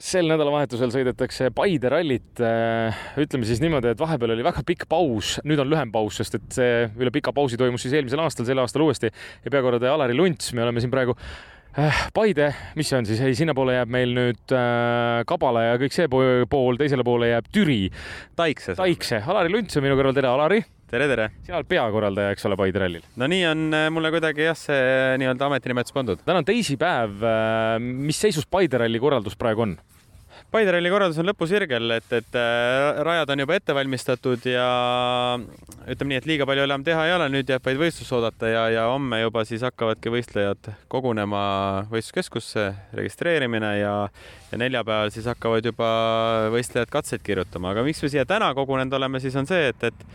sel nädalavahetusel sõidetakse Paide rallit. ütleme siis niimoodi, et vahepeal oli väga pikk paus, nüüd on lühem paus, sest et see üle pika pausi toimus siis eelmisel aastal, sel aastal uuesti ja peakorraldaja Alari Lunts, me oleme siin praegu äh, Paide, mis see on siis, ei, sinnapoole jääb meil nüüd äh, Kabala ja kõik see pool, teisele poole jääb Türi. Taikse. Taikse, Alari Lunts on minu kõrval, tere, Alari tere, tere! sina oled peakorraldaja, eks ole, Paide rallil? no nii on äh, mulle kuidagi jah, see nii-öelda ametinimetus pandud. täna on teisipäev. Äh, mis seisus Paide ralli korraldus praegu on? Paide ralli korraldus on lõpusirgel, et, et äh, rajad on juba ette valmistatud ja ütleme nii, et liiga palju enam teha ei ole, nüüd jääb vaid võistlus oodata ja, ja homme juba siis hakkavadki võistlejad kogunema võistluskeskusse, registreerimine ja, ja neljapäeval siis hakkavad juba võistlejad katseid kirjutama, aga miks me siia täna kogunenud oleme, siis on see, et, et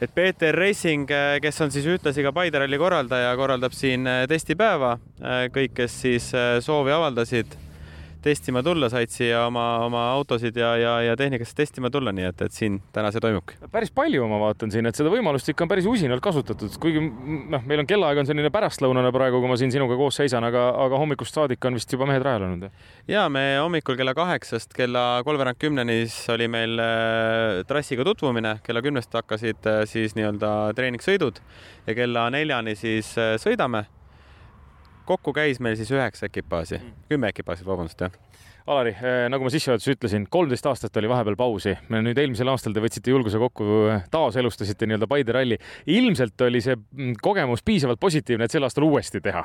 et Peeter Racing, äh, kes on siis ühtlasi ka Paide ralli korraldaja, korraldab siin äh, testipäeva. Äh, kõik, kes siis soovi avaldasid testima tulla, said siia oma, oma autosid ja, ja, ja tehnikasse testima tulla, nii et, et siin täna see toimubki. päris palju ma vaatan siin, et seda võimalust ikka on päris usinalt kasutatud, kuigi noh, meil on kellaaeg on selline pärastlõunane praegu, kui ma siin sinuga koos seisan, aga, aga hommikust saadik on vist juba mehed rajal olnud. ja me hommikul kella kaheksast kella kolmveerand kümneni oli meil äh, trassiga tutvumine, kella kümnest hakkasid äh, siis nii-öelda treeningsõidud ja kella neljani siis äh, sõidame kokku käis meil siis üheksa ekipaaži, mm. kümme ekipaaži, vabandust, jah. Alari, eh, nagu ma sissejuhatuses ütlesin, kolmteist aastat oli vahepeal pausi. nüüd eelmisel aastal te võtsite julguse kokku, taaselustasite nii-öelda Paide ralli. ilmselt oli see mm, kogemus piisavalt positiivne, et sel aastal uuesti teha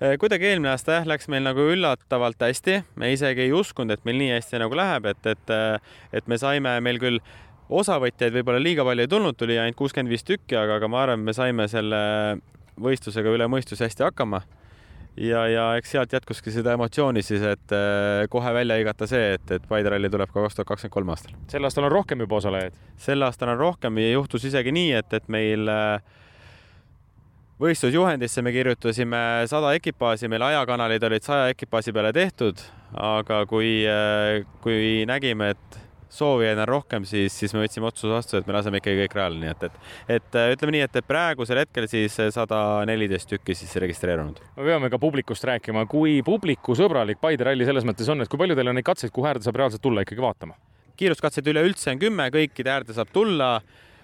eh, kuidagi eelmine aasta jah, läks meil nagu üllatavalt hästi, me isegi ei uskunud, et meil nii hästi nagu läheb, et, et, eh, et me saime, meil küll osavõtjaid võib-olla liiga palju ei tulnud, tuli ainult kuuskümmend viis tükki, aga, aga ma arvan, me saime selle võistlusega üle mõistuse hästi hakkama. ja, ja eks sealt jätkuski seda emotsiooni siis, et äh, kohe välja hõigata see, et, et Paide ralli tuleb ka kaks tuhat kakskümmend kolm aastal. sel aastal on rohkem juba osalejaid? sel aastal on rohkem ja juhtus isegi nii, et, et meil äh, võistlusjuhendisse me kirjutasime sada ekipaaži, meil ajakanalid olid saja ekipaaži peale tehtud, aga kui, äh, kui nägime, et soovijaid on rohkem, siis, siis me võtsime otsuse vastu, et me laseme ikkagi kõik rajale, nii et, et, et äh, ütleme nii, et praegusel hetkel siis sada neliteist tükki siis registreerunud. me peame ka publikust rääkima, kui publikusõbralik Paide ralli selles mõttes on, et kui palju teil on neid katseid, kuhu äärde saab reaalselt tulla ikkagi vaatama? kiiruskatseid üleüldse on kümme, kõikide äärde saab tulla.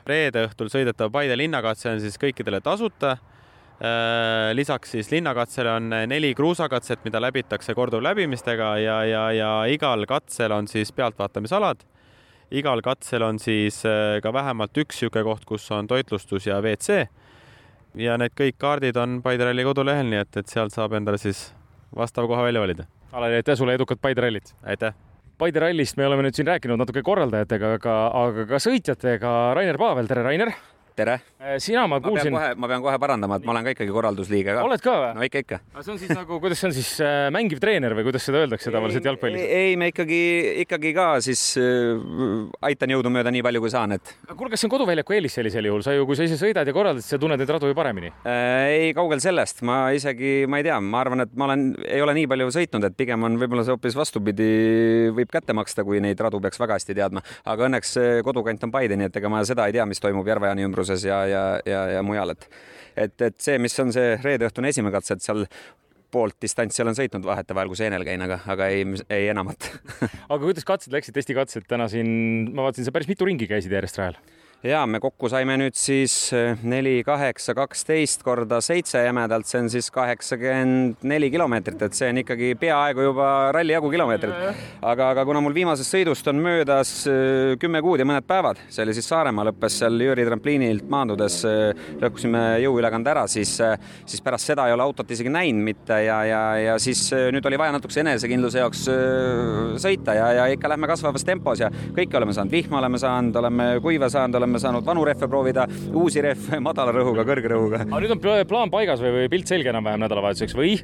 reede õhtul sõidetav Paide linnakatse on siis kõikidele tasuta äh, lisaks siis linnakatsele on neli kruusakatset, mida läbitakse korduvläbimistega ja, ja, ja igal katsel on siis pealtvaatamisalad igal katsel on siis äh, ka vähemalt üks niisugune koht, kus on toitlustus ja WC. ja need kõik kaardid on Paide ralli kodulehel, nii et, et sealt saab endale siis vastava koha välja valida. Alari, aitäh sulle, edukat Paide rallit! aitäh! Paide rallist me oleme nüüd siin rääkinud natuke korraldajatega, aga, aga ka sõitjatega. Rainer Paavel, tere, Rainer! Tere! Äh, sina, ma kuulsin. ma pean kohe parandama, et ma olen ka ikkagi korraldusliige ka. oled ka või? no ikka, ikka. aga see on siis nagu, kuidas see on siis äh, mängiv treener või kuidas seda öeldakse tavaliselt jalgpallis? ei, me ikkagi, ikkagi ka siis äh, aitan jõudumööda nii palju, kui saan, et. kuule, kas see on koduväljaku eelis sellisel juhul, sa ju, kui sa ise sõidad ja korraldad, siis sa tunned neid radu ju paremini äh,? ei, kaugel sellest, ma isegi, ma ei tea, ma arvan, et ma olen, ei ole nii palju sõitnud, et pigem on võib-olla see hoopis vastupidi, võib kätte maksta, kui neid radu peaks väga hästi teadma, aga õnneks kodukant on Paide, nii et ega ma seda ei tea, mis toimub Järve-Jaani ümbruses ja, ja ja, ja mujal, et et, et see, mis on see reedeõhtune esimene katse, et seal poolt distantsi olen sõitnud vahetevahel, kui seenel käin, aga, aga ei, ei enamat. Aga kuidas katsed läksid, testikatsed täna siin, ma vaatasin, sa päris mitu ringi käisid järjest rajal ja me kokku saime nüüd siis eh, neli, kaheksa, kaksteist korda seitse jämedalt, see on siis kaheksakümmend neli kilomeetrit, et see on ikkagi peaaegu juba ralli jagu kilomeetrit. aga, aga kuna mul viimasest sõidust on möödas eh, kümme kuud ja mõned päevad, see oli siis Saaremaa, lõppes seal Jüri trampliinilt maandudes, eh, lõhkusime jõuülekande ära, siis, siis pärast seda ei ole autot isegi näinud mitte ja, ja, ja siis nüüd oli vaja natukese enesekindluse jaoks sõita ja, ja ikka lähme kasvavas tempos ja kõike oleme saanud, vihma oleme saanud, oleme kuiva saanud, oleme oleme saanud vanu rehve proovida, uusi rehve madala rõhuga, kõrge rõhuga. aga nüüd on plaan paigas või, või pilt selge enam-vähem nädalavahetuseks või?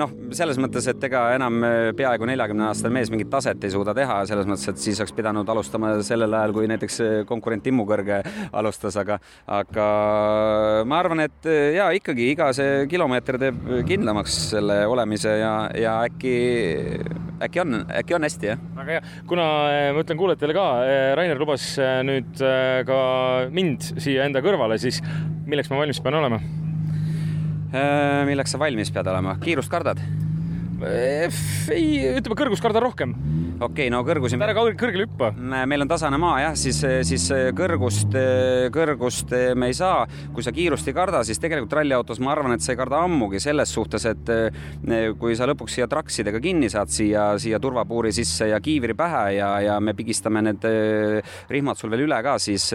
Noh, selles mõttes, et ega enam peaaegu neljakümne aastane mees mingit taset ei suuda teha, selles mõttes, et siis oleks pidanud alustama sellel ajal, kui näiteks konkurent Timmu Kõrge alustas, aga, aga ma arvan, et ja ikkagi iga see kilomeeter teeb kindlamaks selle olemise ja, ja äkki, äkki on, äkki on hästi, jah. väga hea, kuna ma ütlen kuulajatele ka, Rainer lubas nüüd ka mind siia enda kõrvale, siis milleks ma valmis pean olema? Äh, milleks sa valmis pead olema, kiirust kardad? Ei, ütleme kõrgust kardan rohkem. okei okay,, no kõrgusi. ära kõrgele hüppa. meil on tasane maa jah, siis, siis kõrgust, kõrgust me ei saa. kui sa kiirust ei karda, siis tegelikult ralliautos ma arvan, et sa ei karda ammugi selles suhtes, et kui sa lõpuks siia traksidega kinni saad siia, siia turvapuuri sisse ja kiivri pähe ja, ja me pigistame need rihmad sul veel üle ka, siis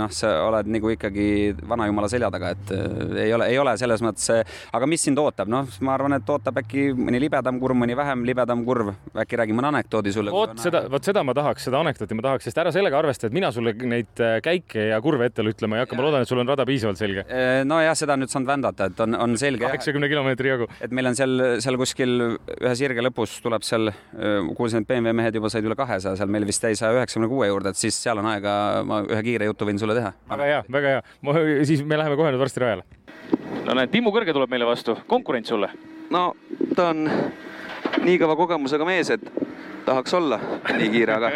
noh, sa oled nagu ikkagi vanajumala selja taga, et ei ole, ei ole selles mõttes, aga mis sind ootab, noh, ma arvan, et ootab äkki mõni libedam kurv, mõni vähem libedam kurv. äkki räägi mõne anekdoodi sulle? vot seda, vot seda ma tahaks, seda anekdooti ma tahaks, sest ära sellega arvesta, et mina sulle neid äh, käike ja kurve ette ütlema ei hakka, ma loodan, et sul on rada piisavalt selge. Äh, nojah, seda on nüüd saanud vändata, et on, on selge. kaheksakümne kilomeetri jagu. et meil on seal, seal kuskil ühe sirge lõpus tuleb seal, äh, kuulsin, et BMW mehed juba said üle kahesaja, seal meil vist jäi saja üheksakümne kuue juurde, et siis seal on aega, ma ühe kiire jutu võin sulle teha. väga hea, väga hea. siis me läheme kohe nüüd varsti rajale. no näed, Timmu Kõrge tuleb meile vastu, konkurent sulle. No ta on nii kõva kogemusega mees, et tahaks olla nii kiire, aga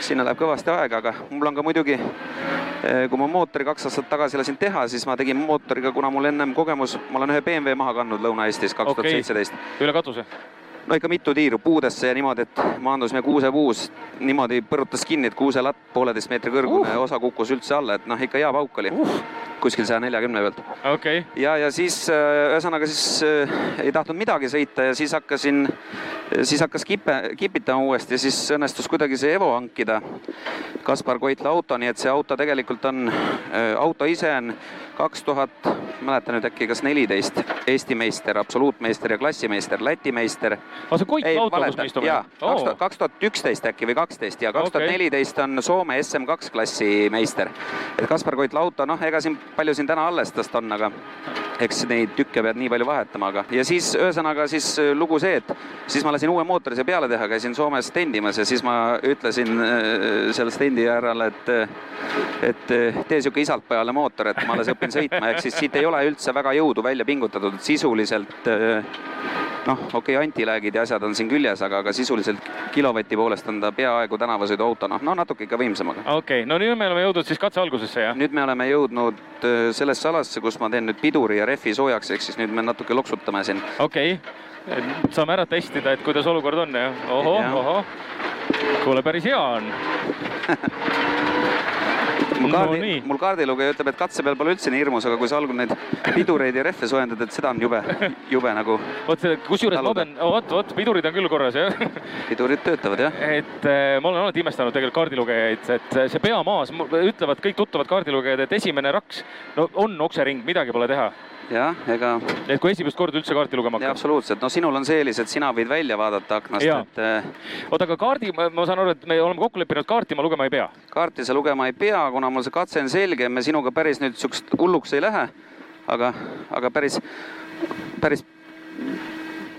sinna läheb kõvasti aega, aga mul on ka muidugi, eh, kui ma mootori kaks aastat tagasi lasin teha, siis ma tegin mootoriga, kuna mul ennem kogemus, ma olen ühe BMW maha kandnud Lõuna-Eestis kaks tuhat seitseteist. üle katuse? No ikka mitu tiiru puudesse ja niimoodi, et maandusime kuusepuus, niimoodi põrutas kinni, et kuuselatt pooleteist meetri kõrgune uh. osa kukkus üldse alla, et noh, ikka hea pauk oli uh. kuskil saja neljakümne pealt okay.. ja, ja siis ühesõnaga siis äh, ei tahtnud midagi sõita ja siis hakkasin, siis hakkas kipe, kipitama uuesti ja siis õnnestus kuidagi see Evo hankida. Kaspar Koitla auto, nii et see auto tegelikult on äh,, auto ise on kaks tuhat, mäletan nüüd äkki kas neliteist, Eesti meister, absoluutmeister ja klassimeister, Läti meister. aga see Koitla auto, kus me istume? jaa, kaks tuhat üksteist äkki või kaksteist ja kaks tuhat neliteist on Soome SM2 klassi meister. et Kaspar Koitla auto, noh, ega siin palju siin täna alles tast on, aga eks neid tükke pead nii palju vahetama, aga ja siis ühesõnaga siis lugu see, et siis ma lasin uue mootori siia peale teha, käisin Soomes stendimas ja siis ma ütlesin seal stendi äärele, et et tee sihuke isalt pojale mootor, et ma alles õpin sõitma, ehk siis siit ei ole üldse väga jõudu välja pingutatud, et sisuliselt noh, okei okay,, antiläägid ja asjad on siin küljes, aga, aga sisuliselt kilovati poolest on ta peaaegu tänavasõiduauto, noh, no natuke ikka võimsam, aga. okei okay., no nüüd me oleme jõudnud siis katse algusesse, jah? nüüd me oleme jõudnud sellesse alasse, kus ma teen nüüd piduri ja rehvi soojaks, ehk siis nüüd me natuke loksutame siin. okei okay., saame ära testida, et kuidas olukord on, jah? ohoh, ohoh, kuule, päris hea on mul kaardi no,, mul kaardilugeja ütleb, et katse peal pole üldse nii hirmus, aga kui sa algul neid pidureid ja rehve soojendad, et seda on jube, jube nagu. vot kusjuures ma pean, vot, vot pidurid on küll korras jah. pidurid töötavad jah. et äh, ma olen alati imestanud tegelikult kaardilugejaid, et see peamaas, ütlevad kõik tuttavad kaardilugejad, et esimene raks, no on oksering, midagi pole teha jah, ega. et kui esimest korda üldse kaarti lugema hakkad. absoluutselt, no sinul on see eelis, et sina võid välja vaadata aknast, et. Äh, oota, aga kaardi, ma saan aru, et me oleme kokku leppinud, kaarti ma lugema ei pea. kaarti sa lugema ei pea, kuna mul see katse on selge, me sinuga päris nüüd siukest hulluks ei lähe. aga, aga päris, päris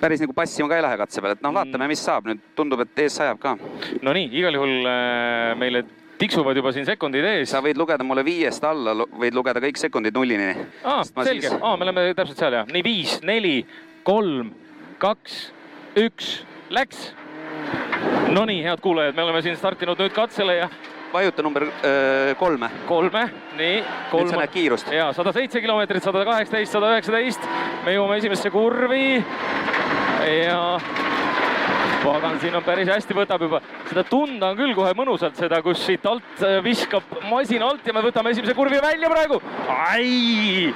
päris nagu passima ka ei lähe katse peal, et noh, vaatame, mis saab nüüd, tundub, et ees sajab ka. Nonii, igal juhul äh, meile tiksuvad juba siin sekundid ees. sa võid lugeda mulle viiest alla, võid lugeda kõik sekundid nullini. aa, selge siis..., aa, me oleme täpselt seal jah. nii viis, neli, kolm, kaks, üks, läks. Nonii, head kuulajad, me oleme siin startinud nüüd katsele ja vajuta number öö, kolme. kolme, nii. nüüd sa näed kiirust. ja sada seitse kilomeetrit, sada kaheksateist, sada üheksateist. me jõuame esimesse kurvi ja pagan, siin on päris hästi, võtab juba, seda tunda on küll kohe mõnusalt seda, kus siit alt äh, viskab masin alt ja me võtame esimese kurvi välja praegu. ai,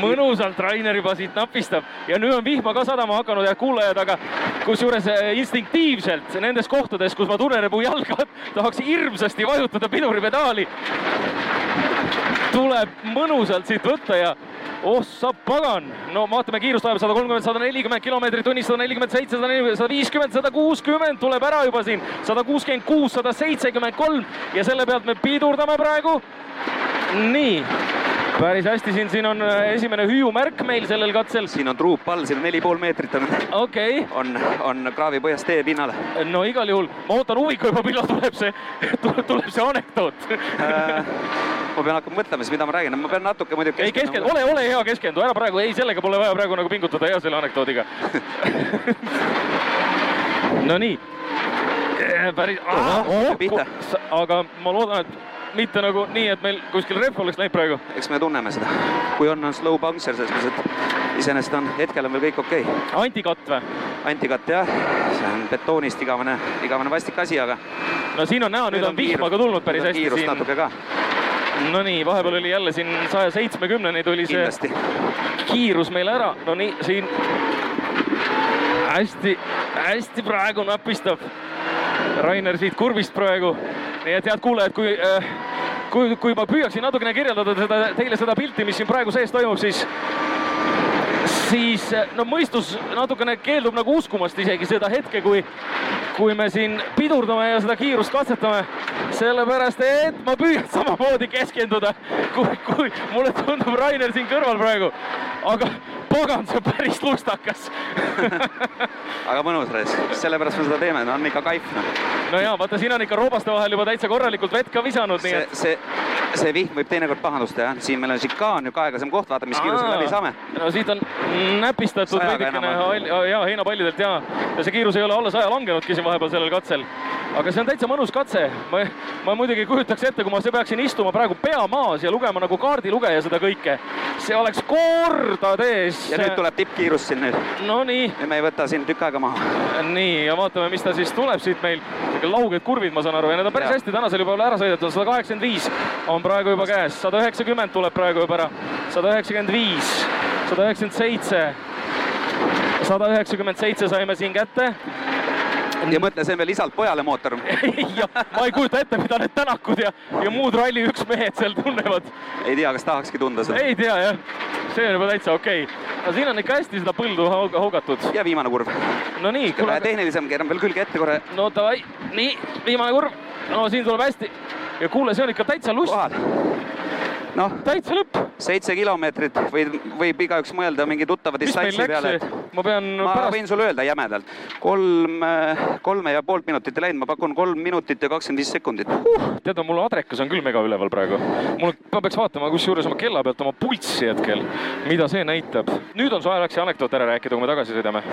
mõnusalt Rainer juba siit napistab ja nüüd on vihma ka sadama hakanud, head kuulajad, aga kusjuures äh, instinktiivselt nendes kohtades, kus ma tunnen mu jalga, tahaks hirmsasti vajutada piduripedaali. tuleb mõnusalt siit võtta ja oh sa pagan, no vaatame kiirust ajab sada kolmkümmend, sada nelikümmend kilomeetrit tunnis, sada nelikümmend seitse, sada nelikümmend, sada viiskümmend, sada kuuskümmend tuleb ära juba siin, sada kuuskümmend kuus, sada seitsekümmend kolm ja selle pealt me pidurdame praegu. nii päris hästi siin, siin on äh, esimene hüüumärk meil sellel katsel. siin on truup all, siin on neli pool meetrit on okay.. on, on kraavi põhjas tee pinnale. no igal juhul, ma ootan huviga juba, millal tuleb see, tuleb see anekdoot äh, ma pean hakkama mõtlema siis, mida ma räägin, ma pean natuke muidugi. ei keskendu, ole, ole hea, keskendu, ära praegu, ei, sellega pole vaja praegu nagu pingutada, hea selle anekdoodiga Nonii, päris, aga ma loodan, et mitte nagu nii, et meil kuskil rehv oleks läinud praegu. eks me tunneme seda, kui on, on slow puncture selles mõttes, et iseenesest on, hetkel on veel kõik okei okay.. antikott või? antikatt jah, see on betoonist igavene, igavene vastik asi, aga no siin on näha, nüüd on vihma ka tulnud päris hästi kiirust siin. natuke ka. Nonii, vahepeal oli jälle siin saja seitsmekümneni tuli see kindlasti. kiirus meil ära, no nii, siin hästi-hästi praegu napistab Rainer siit kurvist praegu. nii et head kuulajad, kui äh, kui, kui ma püüaksin natukene kirjeldada seda, teile seda pilti, mis siin praegu sees toimub, siis siis no mõistus natukene keeldub nagu uskumast isegi seda hetke, kui, kui me siin pidurdame ja seda kiirust katsetame. Sellepärast, et ma püüan samamoodi keskenduda, kui, kui mulle tundub Rainer siin kõrval praegu. aga pagan, see on päris lustakas aga mõnus reis, sellepärast me seda teeme, no on ikka kaif noh. no ja vaata, siin on ikka roobaste vahel juba täitsa korralikult vett ka visanud, nii et. see, see vihm võib teinekord pahandust teha, siin meil on šikaan, niisugune aeglasem koht, vaata, mis kiirusega läbi saame. no siit on näpistatud veidikene ja heinapallidelt ja, ja see kiirus ei ole alla saja langenudki siin vahepeal sellel katsel. Aga see on täitsa mõnus katse. ma, ma muidugi ei kujutaks ette, kui ma peaksin istuma praegu pea maas ja lugema nagu kaardilugeja seda kõike. see oleks kordades. ja nüüd tuleb tippkiirus siin nüüd. Nonii. nüüd me ei võta siin tükk aega maha. nii ja vaatame, mis ta siis tuleb siit meil. lauged kurvid, ma saan aru, ja need on päris ja. hästi tänasel juba ära sõidetud, sada kaheksakümmend viis on praegu juba käes, sada üheksakümmend tuleb praegu juba ära, sada üheksakümmend viis, sada üheksakümmend seitse, sada üheksakümmend seitse saime siin kätte ja mõtle, see on veel isalt pojale mootor ja ma ei kujuta ette, mida need Tänakud ja, ja muud Rally üks mehed seal tunnevad. ei tea, kas tahakski tunda seda. ei tea jah, see on juba täitsa okei okay.. no siin on ikka hästi seda põldu haugatud. ja viimane kurv. no nii. vähe tehnilisem, keeran veel külge ette korra. no davai, nii, viimane kurv. no siin tuleb hästi. ja kuule, see on ikka täitsa lust. Noh, täitsa lõpp. seitse kilomeetrit võib, võib igaüks mõelda mingi tuttava distantsi peale, et ma pean ma pärast... võin sulle öelda jämedalt, kolm, kolme ja poolt minutit ei läinud, ma pakun kolm minutit ja kakskümmend viis sekundit uh,. tead, mul adrekas on küll mega üleval praegu. mul, ma peaks vaatama kusjuures oma kella pealt oma pulssi hetkel, mida see näitab. nüüd on su aeg see anekdoot ära rääkida, kui me tagasi sõidame.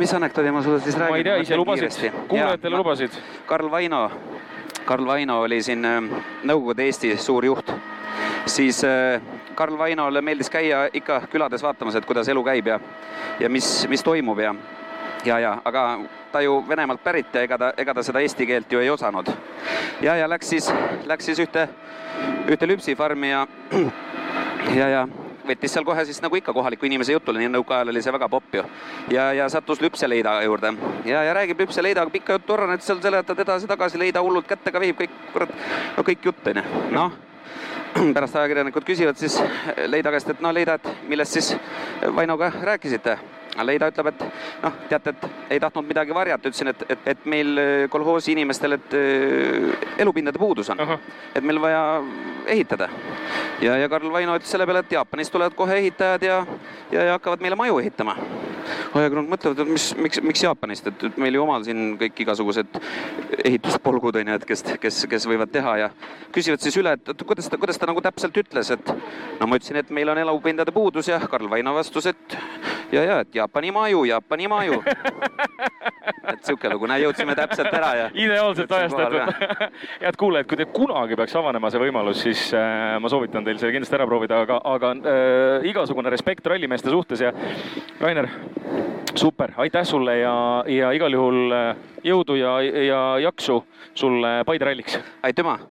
mis anekdoodi ma sulle siis räägin? ma ei tea, ise lubasid, kuulajatele lubasid. Karl Vaino, Karl Vaino oli siin Nõukogude Eesti suur juht siis Karl Vainole meeldis käia ikka külades vaatamas, et kuidas elu käib ja, ja mis, mis toimub ja, ja, ja aga ta ju Venemaalt pärit ja ega ta, ega ta seda eesti keelt ju ei osanud. ja, ja läks siis, läks siis ühte, ühte lüpsifarmi ja, ja, ja võttis seal kohe siis nagu ikka kohaliku inimese jutule, nii nõukaajal oli see väga popp ju. ja, ja sattus lüpseleida juurde ja, ja räägib lüpseleidaga pikka juttu Orranet seal seletad edasi-tagasi, leida hullult kätega vehib kõik, kurat, no kõik jutt onju, noh pärast ajakirjanikud küsivad siis Leida käest, et no Leida, et millest siis Vainoga rääkisite? Leida ütleb, et noh, teate, et ei tahtnud midagi varjata, ütlesin, et, et, et meil kolhoosi inimestel, et elupindade puudus on, et meil vaja ehitada. ja, ja Karl Vaino ütles selle peale, et Jaapanist tulevad kohe ehitajad ja, ja, ja hakkavad meile maju ehitama. Ajakirjanikud mõtlevad, et mis, miks, miks Jaapanist, et meil ju omal siin kõik igasugused ehituspolgud on ju, et kes, kes, kes võivad teha ja küsivad siis üle, et kuidas ta, kuidas ta nagu täpselt ütles, et no ma ütlesin, et meil on elupindade puudus ja Karl Vaino vastus, et ja, ja, et Jaapani maju, Jaapani maju. et sihuke lugu, näe, jõudsime täpselt ära ja. ideaalselt ajastatud. head kuulajad, kui teil kunagi peaks avanema see võimalus, siis äh, ma soovitan teil selle kindlasti ära proovida, aga, aga äh, igasugune respekt rallimeeste suhtes ja Rainer, super, aitäh sulle ja, ja igal juhul jõudu ja, ja jaksu sulle Paide ralliks. aitüma